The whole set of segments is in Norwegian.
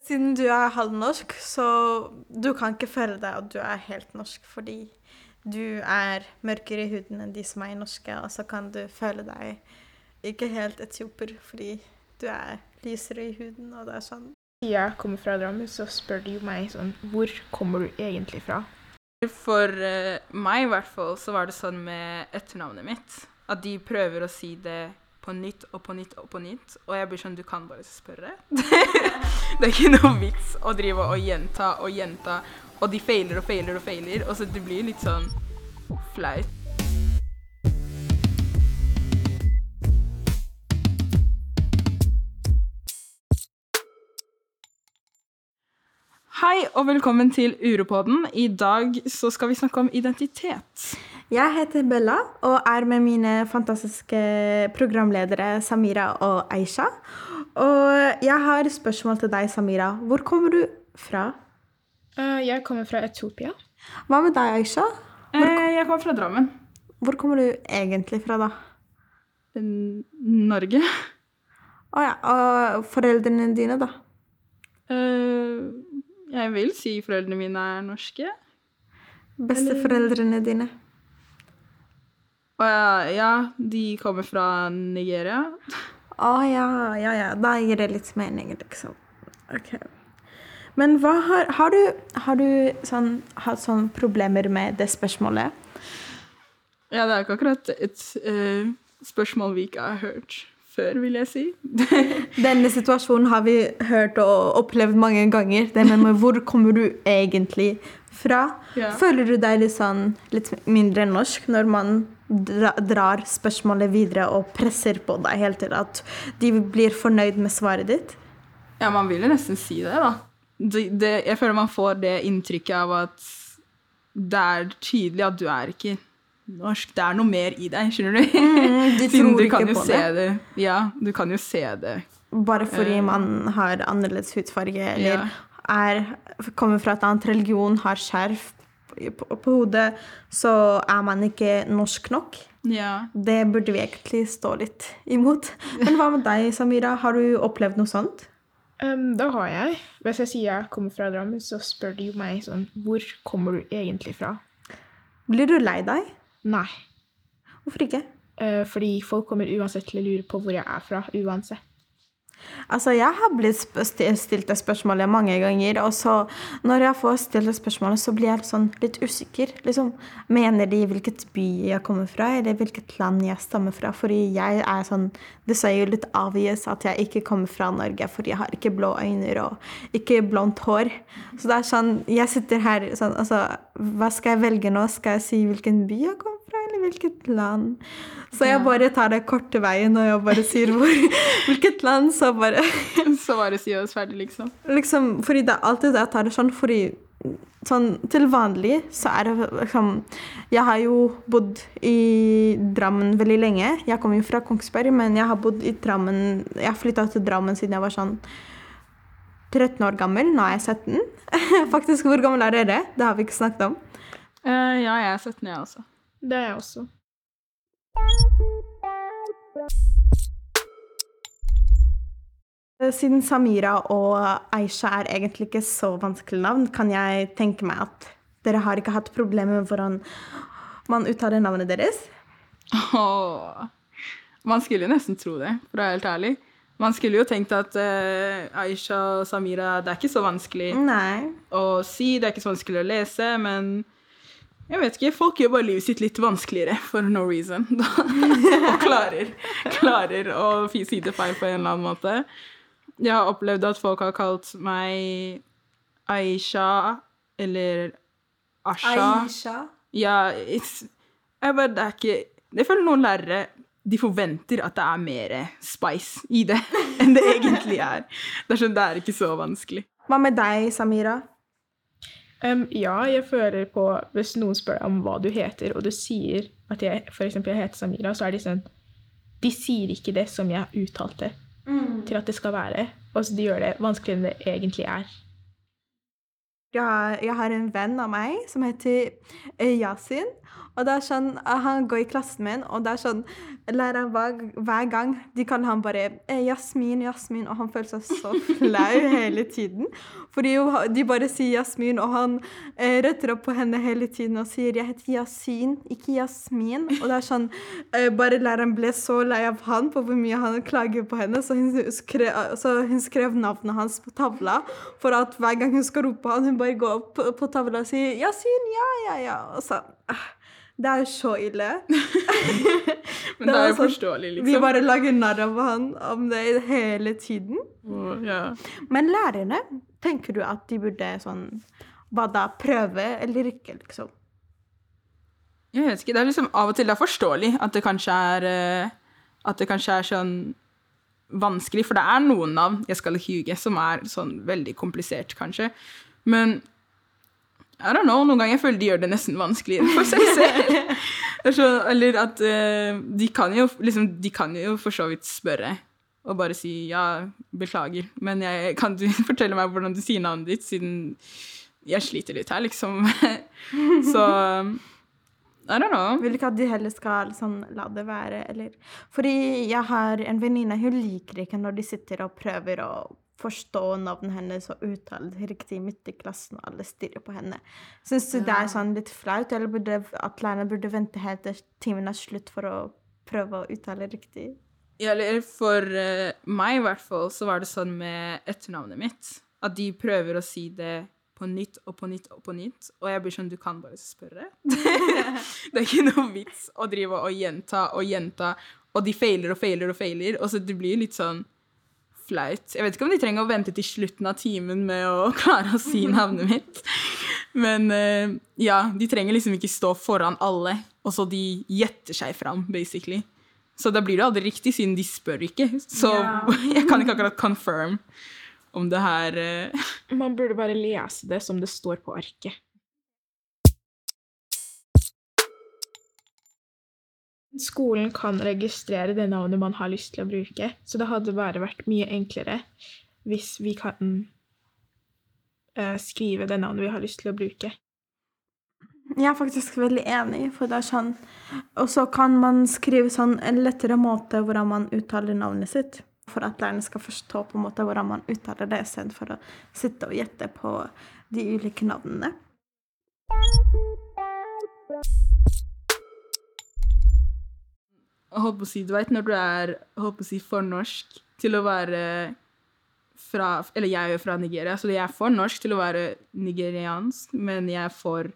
Siden du er halvnorsk, så du kan ikke føle deg at du er helt norsk, fordi du er mørkere i huden enn de som er norske, og så kan du føle deg ikke helt etioper fordi du er lysere i huden, og det er sånn. Jeg kommer fra Drammen, så spør de jo meg sånn Hvor kommer du egentlig fra? For uh, meg i hvert fall så var det sånn med etternavnet mitt at de prøver å si det på nytt og på nytt og på nytt. Og jeg blir sånn Du kan bare spørre. det er ikke noe vits å drive og gjenta og gjenta, og de feiler og feiler og feiler, og så det blir litt sånn flaut. Hei og velkommen til Uropodden. I dag så skal vi snakke om identitet. Jeg heter Bella og er med mine fantastiske programledere Samira og Aisha. Og jeg har et spørsmål til deg, Samira. Hvor kommer du fra? Uh, jeg kommer fra Etiopia. Hva med deg, Aisha? Eh, jeg kommer fra Drammen. Hvor kommer du egentlig fra, da? N- Norge. Å ja. Og foreldrene dine, da? Uh, jeg vil si foreldrene mine er norske. Besteforeldrene dine? Og ja, ja, de kommer fra Nigeria. Å ja, ja, ja. Da gir det litt mening, liksom. Ok. Men hva har, har du, har du sånn, hatt sånn problemer med det spørsmålet? Ja, det er ikke akkurat et uh, spørsmål vi ikke har hørt før, vil jeg si. Denne situasjonen har vi hørt og opplevd mange ganger. Det med, hvor kommer du egentlig fra? Ja. Føler du deg litt, sånn, litt mindre norsk når man dra, drar spørsmålet videre og presser på deg helt til at de blir fornøyd med svaret ditt? Ja, man vil jo nesten si det, da. Det, det, jeg føler man får det inntrykket av at det er tydelig at du er ikke norsk. Det er noe mer i deg, skjønner du? Mm, de tror du ikke kan jo på se det. det. Ja, du kan jo se det. Bare fordi uh, man har annerledes hudfarge eller Ja. er, kommer fra et annet religion, har skjerf på, på hodet, så er man ikke norsk nok. Ja. Det burde vi egentlig stå litt imot. Men hva med deg, Samira? Har du opplevd noe sånt? Um, da har jeg. Hvis jeg sier jeg kommer fra Drammen, så spør de jo meg sånn Hvor kommer du egentlig fra? Blir du lei deg? Nei. Hvorfor ikke? Eh, fordi folk kommer uansett til å lure på hvor jeg er fra, uansett. Altså, jeg har blitt stilt det spørsmålet mange ganger, og så når jeg får stilt det spørsmålet, så blir jeg sånn litt usikker. Liksom, mener de hvilket by jeg kommer fra, eller hvilket land jeg stammer fra? Fordi jeg er sånn Det sier jo litt avgjøres at jeg ikke kommer fra Norge, fordi jeg har ikke blå øyne og ikke blondt hår. Så det er sånn Jeg sitter her sånn Altså, hva skal jeg velge nå? Skal jeg si hvilken by jeg kommer hvilket land? Så jeg bare tar det korte veien, og jeg bare sier hvor, hvilket land, så bare Så bare si oss ferdig, liksom. liksom, fordi det er alltid det jeg tar det sånn, fordi sånn, til vanlig så er det liksom Jeg har jo bodd i Drammen veldig lenge. Jeg kommer jo fra Kongsberg, men jeg har bodd i Drammen Jeg flytta til Drammen siden jeg var sånn 13 år gammel. Nå er jeg 17. Faktisk, hvor gammel er dere? Det har vi ikke snakket om. Uh, ja, jeg er 17, jeg også. Det er jeg også. Siden Samira og Aisha er egentlig ikke så vanskelig navn, kan jeg tenke meg at dere har ikke hatt problemer med hvordan man uttaler navnet deres. Åh. Man skulle jo nesten tro det, for å være helt ærlig. Man skulle jo tenkt at uh, Aisha og Samira, det er ikke så vanskelig Nei. å si, det er ikke så vanskelig å lese, men jeg vet ikke, folk gjør bare livet sitt litt vanskeligere for no reason. Da, og klarer, klarer å si det feil på en eller annen måte. Jeg har opplevd at folk har kalt meg Aisha eller Asha. Aisha. Ja, it's, jeg bare, det er ikke Jeg føler noen lærere de forventer at det er mer spice i det enn det egentlig er. Det er sånn, det er ikke så vanskelig. Hva med deg, Samira? Um, ja, jeg føler på Hvis noen spør deg om hva du heter, og du sier at jeg jeg heter Samira, så er de sånn De sier ikke det som jeg uttalte til at det skal være, og så de gjør det vanskeligere enn det egentlig er. Jeg har, jeg har en venn av meg som heter eh, Yasin. Og det er sånn, eh, Han går i klassen min, og det er sånn læreren hver, hver gang de kaller han bare eh, Jasmin, Jasmin, og han føler seg så flau hele tiden. Fordi de bare sier Jasmin, og han eh, retter opp på henne hele tiden og sier 'jeg heter Yasin, ikke Jasmin'. Og det er sånn, eh, Bare læreren ble så lei av han på hvor mye han klager på henne, så hun skrev, så hun skrev navnet hans på tavla for at hver gang hun skal rope han, hun bare gå opp på, på tavla og si 'Yasin, ja, ja, ja'. Og så, ah, det er jo så ille. Men det er jo sånn- forståelig, Vi liksom. bare lager narr av han om det hele tiden. Oh, ja. Men lærerne, tenker du at de burde sånn Hva da? Prøve eller ikke, liksom? Jeg vet ikke, det er liksom Av og til det er forståelig at det kanskje er eh, At det kanskje er sånn vanskelig, for det er noen navn, jeg skal ikke ljuge, som er sånn veldig komplisert, kanskje. Men I don't know, noen ganger jeg føler de gjør det nesten vanskeligere for seg selv. Så, eller at uh, de kan jo liksom, de kan jo for så vidt spørre og bare si ja, beklager, men jeg, kan du fortelle meg hvordan du sier navnet ditt, siden jeg sliter litt her, liksom. så I don't know. Vil ikke at de heller skal sånn, la det være, eller Fordi jeg har en venninne, hun liker ikke når de sitter og prøver å forstå navnet hennes og uttale det riktig midt i klassen, og alle stirrer på henne. Syns du det er sånn litt flaut, eller burde, at lærerne burde vente helt til timen er slutt for å prøve å uttale riktig? Ja, eller for uh, meg i hvert fall, så var det sånn med etternavnet mitt. At de prøver å si det på nytt og på nytt og på nytt. Og jeg blir sånn, du kan bare spørre. det er ikke noe vits å drive og gjenta og gjenta, og de feiler og feiler og feiler. Og så det blir litt sånn flaut. Jeg vet ikke om de trenger å vente til slutten av timen med å klare å si navnet mitt. Men eh, ja, de trenger liksom ikke stå foran alle, og så de gjetter seg fram, basically. Så da blir det aldri riktig, siden de spør ikke. Så Ja. jeg kan ikke akkurat confirm om det her eh, Man burde bare lese det som det står på arket. Skolen kan registrere det navnet man har lyst til å bruke, så det hadde bare vært mye enklere hvis vi kan uh, skrive det navnet vi har lyst til å bruke. Jeg er faktisk veldig enig, for det er sånn Og så kan man skrive sånn en lettere måte hvordan man uttaler navnet sitt. For at lærerne skal forstå på en måte hvordan man uttaler det, istedenfor å sitte og gjette på de ulike navnene. Holdt på å si, du vet når du er holdt på å si, for norsk til å være fra Eller jeg er fra Nigeria, så jeg er for norsk til å være nigeriansk, men jeg er for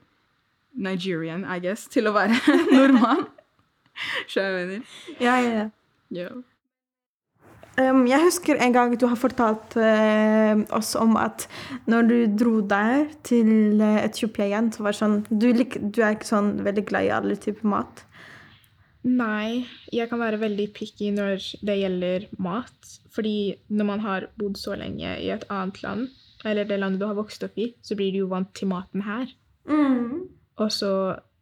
Nigerian, I guess, til å være nordmann. Skjønner jeg mener? Ja, ja, ja. Ja. Um, jeg husker en gang du har fortalt uh, oss om at når du dro der til uh, Etiopia igjen, så var det sånn du, lik, du er ikke sånn veldig glad i alle typer mat. Nei, jeg kan være veldig picky når det gjelder mat. Fordi når man har bodd så lenge i et annet land, eller det landet du har vokst opp i, så blir du jo vant til maten her. Og så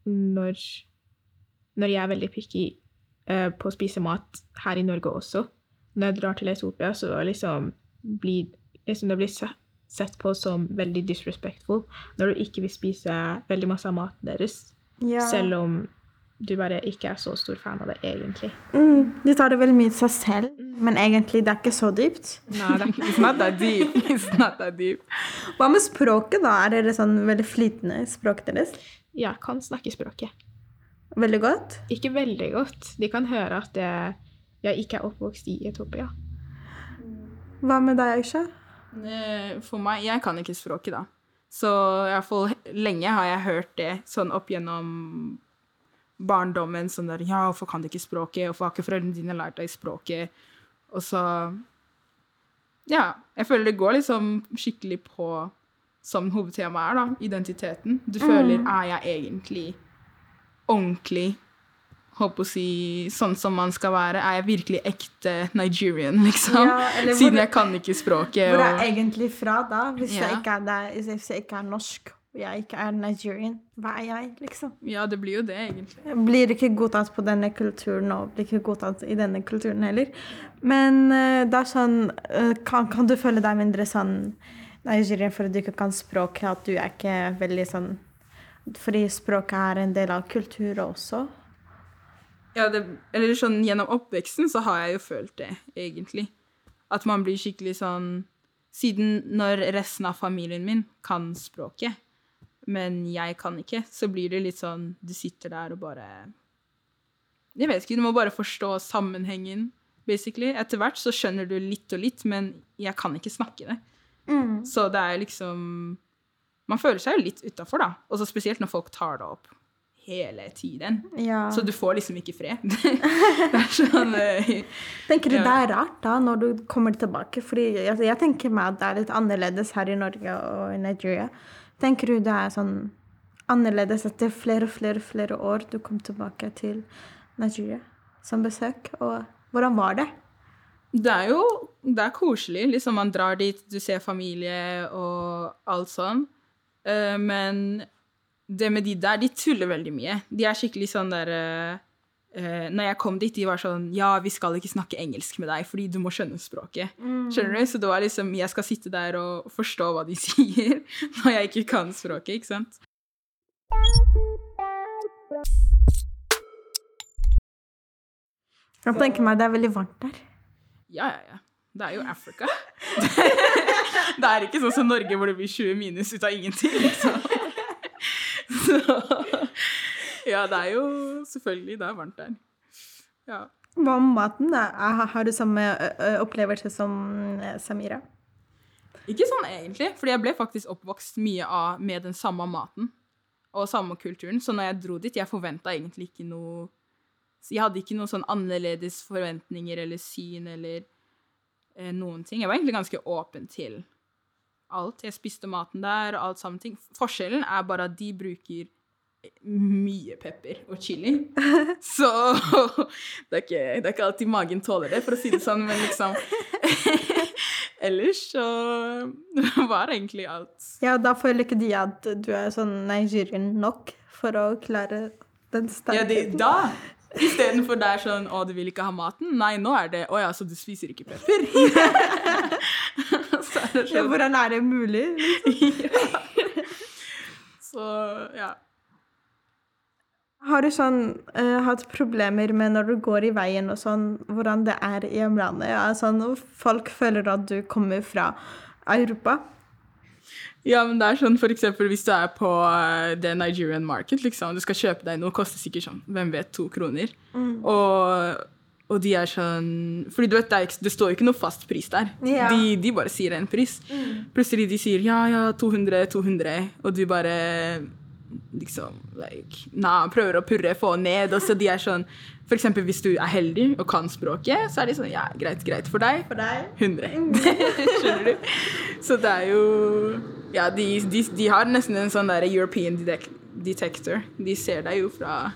når, når jeg er veldig picky eh, på å spise mat her i Norge også, når jeg drar til Etiopia, så liksom blir liksom det blir sett på som veldig disrespectful når du ikke vil spise veldig masse av maten deres, Ja. selv om du bare ikke er så stor fan av det egentlig. Mm, de tar det veldig mye til seg selv, men egentlig det er ikke så dypt. Nei, det er ikke It's not that deep. It's not that deep. Hva med språket, da? Er dere sånn veldig flytende i språket deres? Jeg kan snakke språket. Veldig godt? Ikke veldig godt. De kan høre at jeg, jeg ikke er oppvokst i Etopia. Hva med deg, Aisha? Eh, For meg, jeg kan ikke språket, da. Så iallfall lenge har jeg hørt det sånn opp gjennom barndommen. Sånn der Ja, hvorfor kan du ikke språket? Hvorfor har ikke foreldrene dine lært deg språket? Og så Ja. Jeg føler det går liksom skikkelig på som hovedtemaet er, da. Identiteten. Du føler Er jeg egentlig ordentlig Holdt på å si sånn som man skal være? Er jeg virkelig ekte Nigerian, liksom? Ja, Siden jeg kan ikke språket. Hvor er og- egentlig fra, da? Hvis, jeg ikke er der, hvis jeg ikke er norsk og jeg ikke er Nigerian, hva er jeg, liksom? Ja, det blir jo det, egentlig. Jeg blir ikke godtatt på denne kulturen og blir ikke godtatt i denne kulturen heller. Men eh, det er sånn eh, kan, kan du føle deg mindre sånn nigerian fordi du ikke kan språket, at du er ikke veldig sånn Fordi språket er en del av kulturen også. Ja, det, eller sånn gjennom oppveksten så har jeg jo følt det, egentlig. At man blir skikkelig sånn Siden når resten av familien min kan språket, men jeg kan ikke, så blir det litt sånn Du sitter der og bare Jeg vet ikke, du må bare forstå sammenhengen, basically. Etter hvert så skjønner du litt og litt, men jeg kan ikke snakke det. Så det er liksom Man føler seg jo litt utafor, da. Og så spesielt når folk tar det opp hele tiden. Ja. Så du får liksom ikke fred. det er sånn eh, Tenker du det er rart da, når du kommer tilbake? Fordi altså, jeg tenker meg at det er litt annerledes her i Norge og i Nigeria. Tenker du det er sånn annerledes etter flere og flere, flere år du kom tilbake til Nigeria som besøk? Og hvordan var det? Det er jo det er koselig. Liksom Man drar dit, du ser familie og alt sånn. Eh, men det med de der, de tuller veldig mye. De er skikkelig sånn der eh, Når jeg kom dit, de var sånn Ja, vi skal ikke snakke engelsk med deg, fordi du må skjønne språket. Skjønner du? Så det var liksom Jeg skal sitte der og forstå hva de sier, når jeg ikke kan språket, ikke sant? Jeg tenker meg det er veldig varmt der. Ja, ja, ja. Det er jo Africa. det er ikke sånn som Norge, hvor det blir 20 minus ut av ingenting, liksom. Så Ja, det er jo selvfølgelig Det er varmt der. Ja. Hva med maten? da? Har du samme opplevelse som Samira? Ikke sånn egentlig, fordi jeg ble faktisk oppvokst mye av med den samme maten og samme kulturen. Så når jeg dro dit, jeg forventa egentlig ikke noe Jeg hadde ikke noen sånn annerledes forventninger eller syn eller eh, noen ting. Jeg var egentlig ganske åpen til alt. Jeg spiste maten der og alt sammen ting. Forskjellen er bare at de bruker mye pepper og chili. Så det er, ikke, det er ikke alltid magen tåler det, for å si det sånn, men liksom Ellers så var egentlig alt Ja, da føler ikke de at du er sånn Nigerian nok for å klare den Ja, det, sterkheten. da Istedenfor det er sånn 'Å, du vil ikke ha maten?' Nei, nå er det 'Å ja, så du spiser ikke pepper?' så er det Ja, sånn hvordan er det mulig? Så ja. Har du sånn uh, hatt problemer med når du går i veien og sånn, hvordan det er i hjemlandet? Ja, sånn, folk føler at du kommer fra Europa. Ja, men det er sånn for eksempel hvis du er på uh, the Nigerian market, liksom, du skal kjøpe deg noe, koster sikkert sånn, hvem vet, to kroner. Og, og de er sånn Fordi du vet, det, ikke- det står jo ikke noe fast pris der. Ja. De, de bare sier en pris. Plutselig de sier ja, ja, 200, 200, og du bare liksom like, nah, prøver å purre, få ned, og så de er sånn For eksempel hvis du er heldig og kan språket, så er de sånn ja, greit, greit for deg. For deg? 100. Skjønner du? Så det er jo Ja, de, de, de har nesten en sånn der European detector. De ser deg jo fra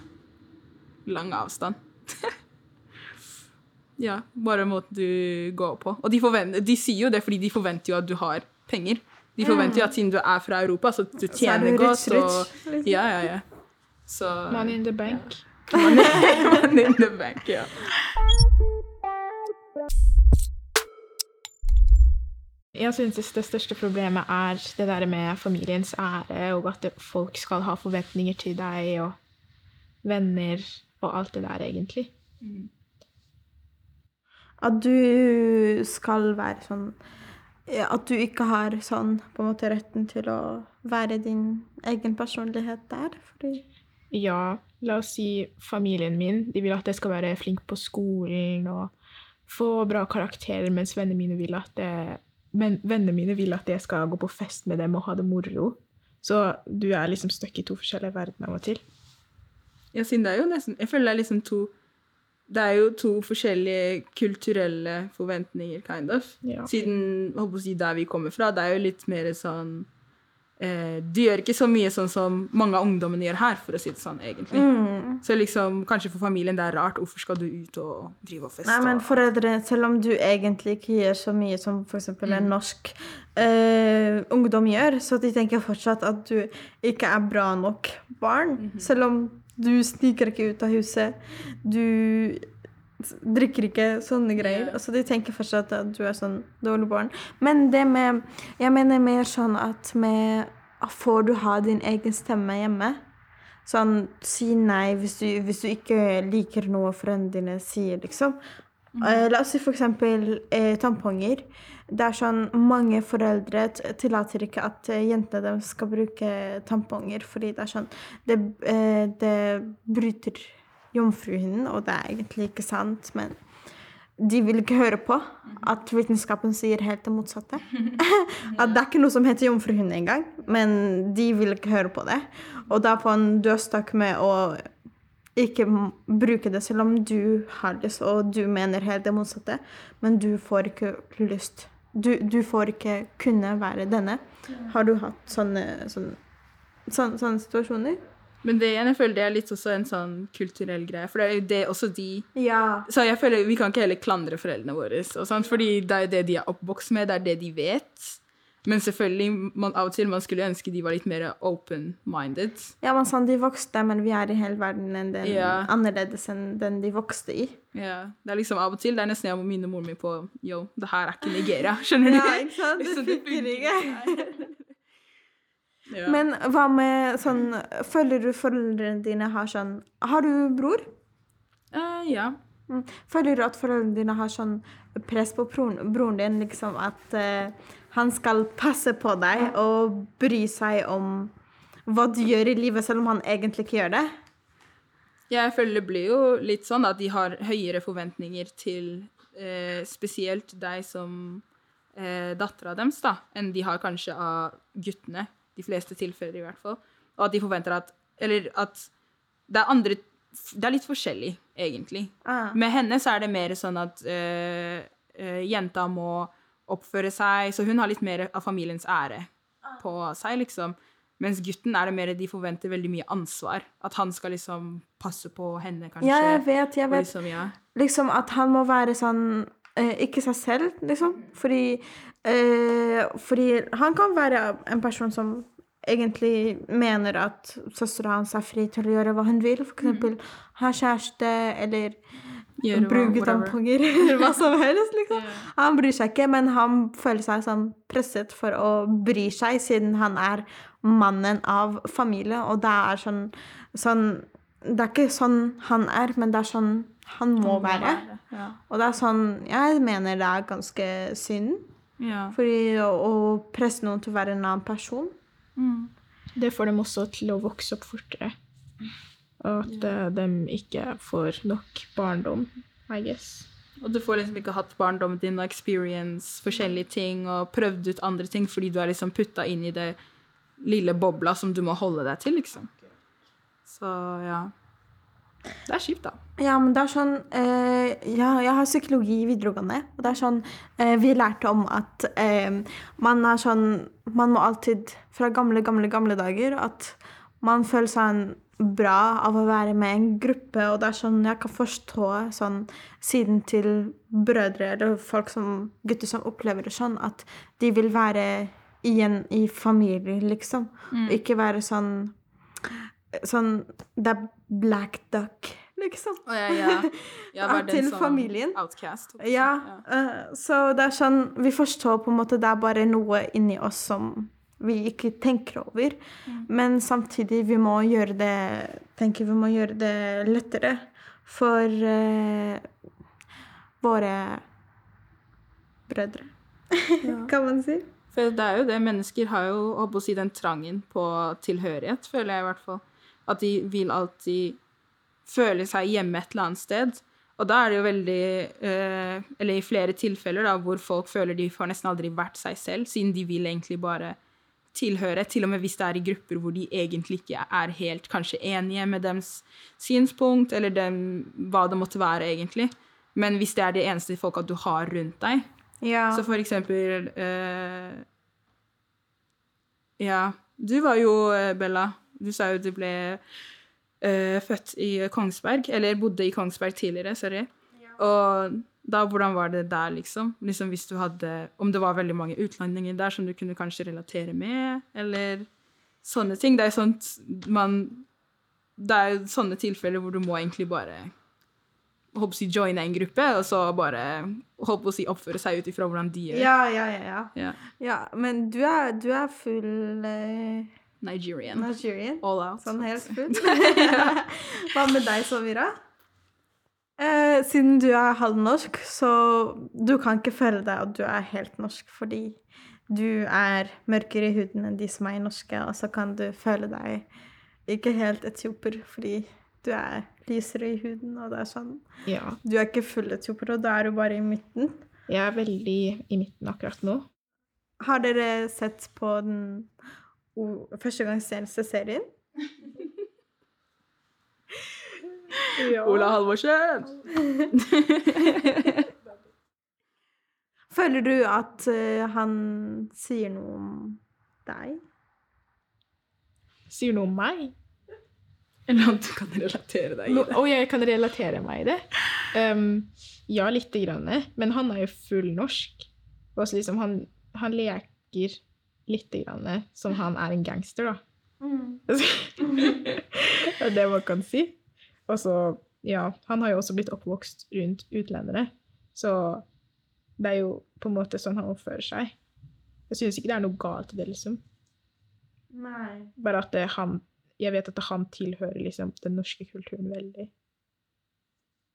lang avstand. ja, bare måten du går på. Og de, de sier jo det fordi de forventer jo at du har penger. De forventer jo at siden du er fra Europa, så du Så er tjener du godt. rich, Og, rich, liksom. ja, ja, ja. Så Money in the bank. Ja. money in the bank, ja. Jeg synes det største problemet er det der med familiens ære, og at folk skal ha forventninger til deg, og venner, og alt det der, egentlig. At du skal være sånn At du ikke har sånn på en måte retten til å være din egen personlighet der. Fordi Ja, la oss si familien min. De vil at jeg skal være flink på skolen og få bra karakterer, mens vennene mine vil at jeg, men vennene mine vil at jeg skal gå på fest med dem og ha det moro. Så du er liksom stuck i to forskjellige verdener av og til. Ja, siden det er jo nesten Jeg føler det er liksom to Det er jo to forskjellige kulturelle forventninger, kind of. Ja. Siden håper å si, der vi kommer fra, det er jo litt mer sånn eh, Du gjør ikke så mye sånn som mange av ungdommene gjør her, for å si det sånn, egentlig. Mm. Så liksom, kanskje for familien det er rart. Hvorfor skal du ut og drive og feste? Nei, men foreldre, selv om du egentlig ikke gjør så mye som f.eks. en norsk eh, ungdom gjør, så de tenker fortsatt at du ikke er bra nok barn. Selv om du sniker ikke ut av huset. Du drikker ikke sånne greier. Altså, de tenker fortsatt at du er sånn dårlig barn. Men det med Jeg mener mer sånn at med Får du ha din egen stemme hjemme? Sånn, si nei hvis du, hvis du ikke liker noe foreldrene sier, liksom. Eh, La oss si eksempel eh, tamponger. Det er sånn mange foreldre tillater ikke at eh, jentene deres skal bruke tamponger, fordi det er sånn Det, eh, det bryter jomfruhinnen, og det er egentlig ikke sant, men de vil ikke høre på at vitenskapen sier helt det motsatte. at det er ikke noe som heter jomfruhinne engang, men de vil ikke høre på det. Og da får en dødstak med å ikke bruke det selv om du har lyst, og du mener helt det motsatte, men du får ikke lyst. Du, du får ikke kunne være denne. Har du hatt sånne, sånne, sånne, sånne situasjoner? Men det igjen, jeg føler det er litt også en sånn kulturell greie, for det er jo det også de Ja. Så jeg føler vi kan ikke heller klandre foreldrene våre, og sånt, fordi det er jo det de er oppvokst med, det er det de vet. Men selvfølgelig, man, av og til man skulle ønske de var litt mer open-minded. Ja, man sa de vokste, men vi er i hele verden enn den, Ja. annerledes enn den de vokste i. Ja, det er liksom av og til, det er nesten jeg må minne moren min på, yo, det her er ikke Nigeria, skjønner du? Ja, ikke sant? Det funker ikke. Ja. Men hva med sånn Føler du foreldrene dine har sånn Har du bror? Uh, ja. Mm. Føler du at foreldrene dine har sånn press på broren, broren din, liksom at uh, han skal passe på deg og bry seg om hva du gjør i livet, selv om han egentlig ikke gjør det? Jeg føler det blir jo litt sånn at de har høyere forventninger til eh, spesielt deg som eh, dattera deres, da, enn de har kanskje av guttene. De fleste tilfeller, i hvert fall. Og at de forventer at Eller at det er andre Det er litt forskjellig, egentlig. Ah. Med henne så er det mer sånn at eh, eh, jenta må oppføre seg, så hun har litt mer av familiens ære på seg, liksom. Mens gutten er det mer de forventer veldig mye ansvar. At han skal liksom passe på henne, kanskje. Ja, jeg vet, jeg vet. Liksom, ja. liksom at han må være sånn eh, Ikke seg selv, liksom. Fordi, eh, fordi han kan være en person som egentlig mener at søstera hans er fri til å gjøre hva hun vil. For eksempel ha kjæreste eller bruke tamponger eller hva som helst. liksom. Han bryr seg ikke, men han føler seg sånn presset for å bry seg, siden han er mannen av familie, og det er sånn, sånn Det er ikke sånn han er, men det er sånn han må være. Ja. Og det er sånn Jeg mener det er ganske synd. ja. Fordi å, å presse noen til å være en annen person Mm. Det får dem også til å vokse opp fortere. Og at eh, de ikke får nok barndom, I guess. Og du får liksom ikke hatt barndommen din og experience forskjellige ting og prøvd ut andre ting fordi du er liksom putta inn i det lille bobla som du må holde deg til, liksom. Så ja. Det er kjipt, da. Ja, men det er sånn eh, Ja, jeg har psykologi i videregående, og det er sånn eh, Vi lærte om at eh, man er sånn Man må alltid, fra gamle, gamle, gamle dager, at man føler seg bra av å være med i en gruppe, og det er sånn Jeg kan forstå sånn siden til brødre eller folk som gutter som opplever det sånn, at de vil være igjen i familie, liksom, og ikke være sånn Sånn Det er black duck, liksom. Oh, ja, ja, Ja, til familien. Outcast. også. Ja, Uh, så det er sånn Vi forstår på en måte det er bare noe inni oss som vi ikke tenker over. Men samtidig, vi må gjøre det tenker vi må gjøre det lettere for uh, våre brødre, kan man si. For det er jo det, mennesker har jo holdt på å si, den trangen på tilhørighet, føler jeg i hvert fall. At de vil alltid føle seg hjemme et eller annet sted. Og da er det jo veldig eh, Eller i flere tilfeller da, hvor folk føler de får nesten aldri vært seg selv, siden de vil egentlig bare tilhøre, til og med hvis det er i grupper hvor de egentlig ikke er helt kanskje enige med dems synspunkt, eller dem, hva det måtte være, egentlig. Men hvis det er det eneste folka du har rundt deg, Ja. så for eksempel eh, Ja, du var jo, eh, Bella Du sa jo du ble uh, født i Kongsberg, eller bodde i Kongsberg tidligere, sorry. Og da, hvordan var det der, liksom? liksom? Hvis du hadde Om det var veldig mange utlendinger der som du kunne kanskje relatere med, eller sånne ting. Det er sånt man Det er jo sånne tilfeller hvor du må egentlig bare håper å si, joine en gruppe, og så bare håper å si, oppføre seg ut ifra hvordan de gjør. Ja, ja, ja. ja. Ja. ja men du er, du er full eh, Nigerian. Nigerian. All out. Sånn helt spurt. Hva med deg, Sovira? Eh, siden du er halvnorsk, så du kan ikke føle deg at du er helt norsk, fordi du er mørkere i huden enn de som er norske, og så kan du føle deg ikke helt etioper, fordi du er lysere i huden, og det er sånn. Ja. Du er ikke full etioper, og da er du bare i midten. Jeg er veldig i midten akkurat nå. Har dere sett på den o- ser serien. Ola Halvorsen! Føler du at eh, han sier noe om deg? Sier noe om meg? Eller at du kan relatere deg i det. og jeg kan relatere meg i det. Um, ja, lite grann. Men han er jo full norsk. Og så liksom han, han leker lite grann som han er en gangster, da. det er det man kan si. Og så, ja, han har jo også blitt oppvokst rundt utlendere. Så det er jo på en måte sånn han oppfører seg. Jeg synes ikke det er noe galt i det, liksom. Nei. Bare at det, han Jeg vet at han tilhører liksom den norske kulturen veldig.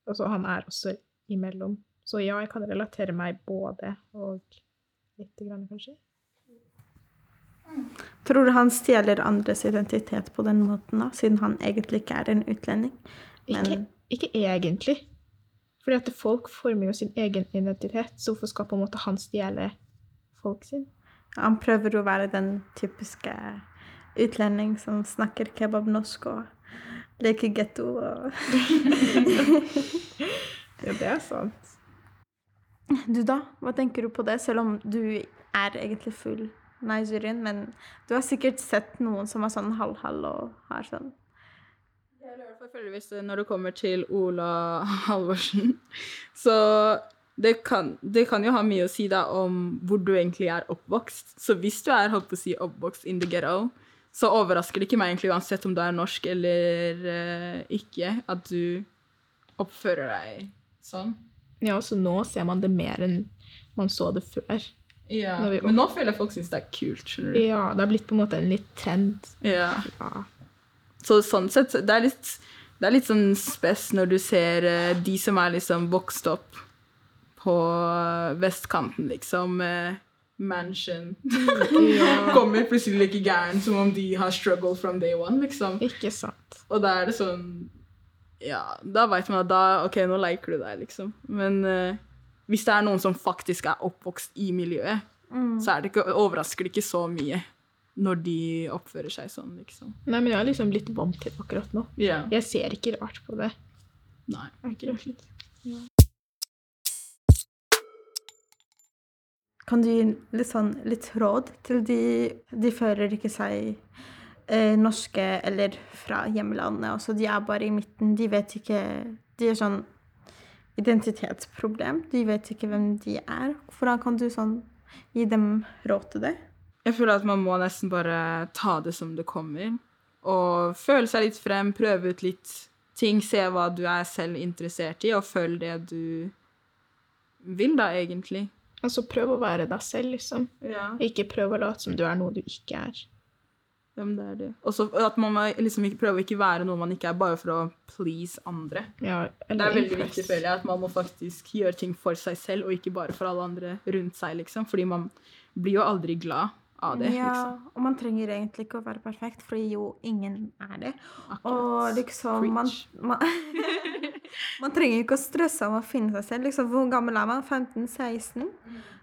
Og så han er også imellom. Så ja, jeg kan relatere meg både og lite grann, kanskje. Tror du han stjeler andres identitet på den måten, da, siden han egentlig ikke er en utlending? Ikke, ikke egentlig. Fordi at folk former jo sin egen identitet, så hvorfor skal på en måte han stjele folk sin? Han prøver å være den typiske utlending som snakker kebabnorsk og leker getto og Ja, det er sant. Du, da? Hva tenker du på det, selv om du er egentlig full Nigerian, men du har sikkert sett noen som er sånn halv-halv og har sånn Jeg lurer på det- når det kommer til Ola Halvorsen, så det kan, det kan jo ha mye å si da om hvor du egentlig er oppvokst. Så hvis du er holdt på å si, oppvokst in the ghetto, så overrasker det ikke meg egentlig uansett om du er norsk eller uh, ikke, at du oppfører deg sånn. Ja, så nå ser man det mer enn man så det før. Ja. Men nå føler jeg folk syns det er kult. skjønner du? Ja, det har blitt på en måte en litt trend. Ja. Ja. Så sånn sett, det er litt, det er litt sånn spes når du ser uh, de som er liksom vokst opp på vestkanten, liksom, Uh, mansion. Kommer plutselig like gæren som om de har struggled from day one, liksom. Ikke sant. Og da er det sånn Ja, da veit man at da OK, nå leker du deg, liksom. Men eh, hvis det er noen som faktisk er oppvokst i miljøet, så er det ikke, overrasker det ikke så mye når de oppfører seg sånn, liksom. Nei, men jeg er liksom blitt vant til det akkurat nå. Yeah. Jeg ser ikke rart på det. Nei. Ikke rart. Kan du gi litt, sånn, litt råd til de De føler ikke seg eh, norske eller fra hjemlandet. Også de er bare i midten. De vet ikke De er sånn identitetsproblem. De vet ikke hvem de er. Hvordan kan du sånn gi dem råd til det? Jeg føler at man må nesten bare ta det som det kommer. Og føle seg litt frem, prøve ut litt ting, se hva du er selv interessert i, og følg det du vil, da, egentlig. Altså, prøv å være deg selv, liksom. Ja. Ikke prøv å late som du er noe du ikke er. Hvem det er det. Og så at man må liksom ikke prøve å ikke være noe man ikke er, bare for å please andre. Ja, Det er veldig viktig, føler jeg, at man må faktisk gjøre ting for seg selv, og ikke bare for alle andre rundt seg, liksom. Fordi man blir jo aldri glad av det, ja, liksom. og man trenger egentlig ikke å være perfekt, fordi jo ingen er det. Og Akkurat. liksom man, man, man trenger ikke å stresse om å finne seg selv. Liksom, hvor gammel er man? 15-16?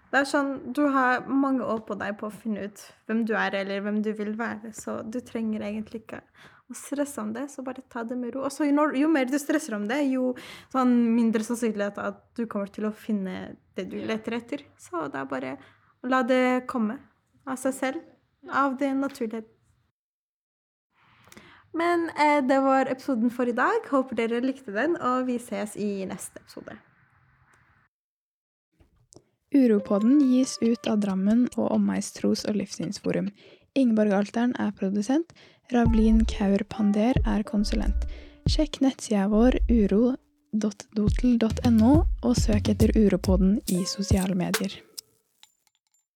Det er sånn, Du har mange år på deg på å finne ut hvem du er, eller hvem du vil være. Så du trenger egentlig ikke å stresse om det, så bare ta det med ro. Og så jo, jo mer du stresser om det, jo sånn mindre sannsynlighet at du kommer til å finne det du leter etter. Så det er bare å la det komme av seg selv. Av det naturlige. Men eh, det var episoden for i dag. Håper dere likte den, og vi ses i neste episode. Uropodden gis ut av Drammen og Omegns tros- og livssynsforum. Ingeborg Alteren er produsent. Ravlin Kaur Pander er konsulent. Sjekk nettsida vår uro.dotel.no, og søk etter Uropodden i sosiale medier.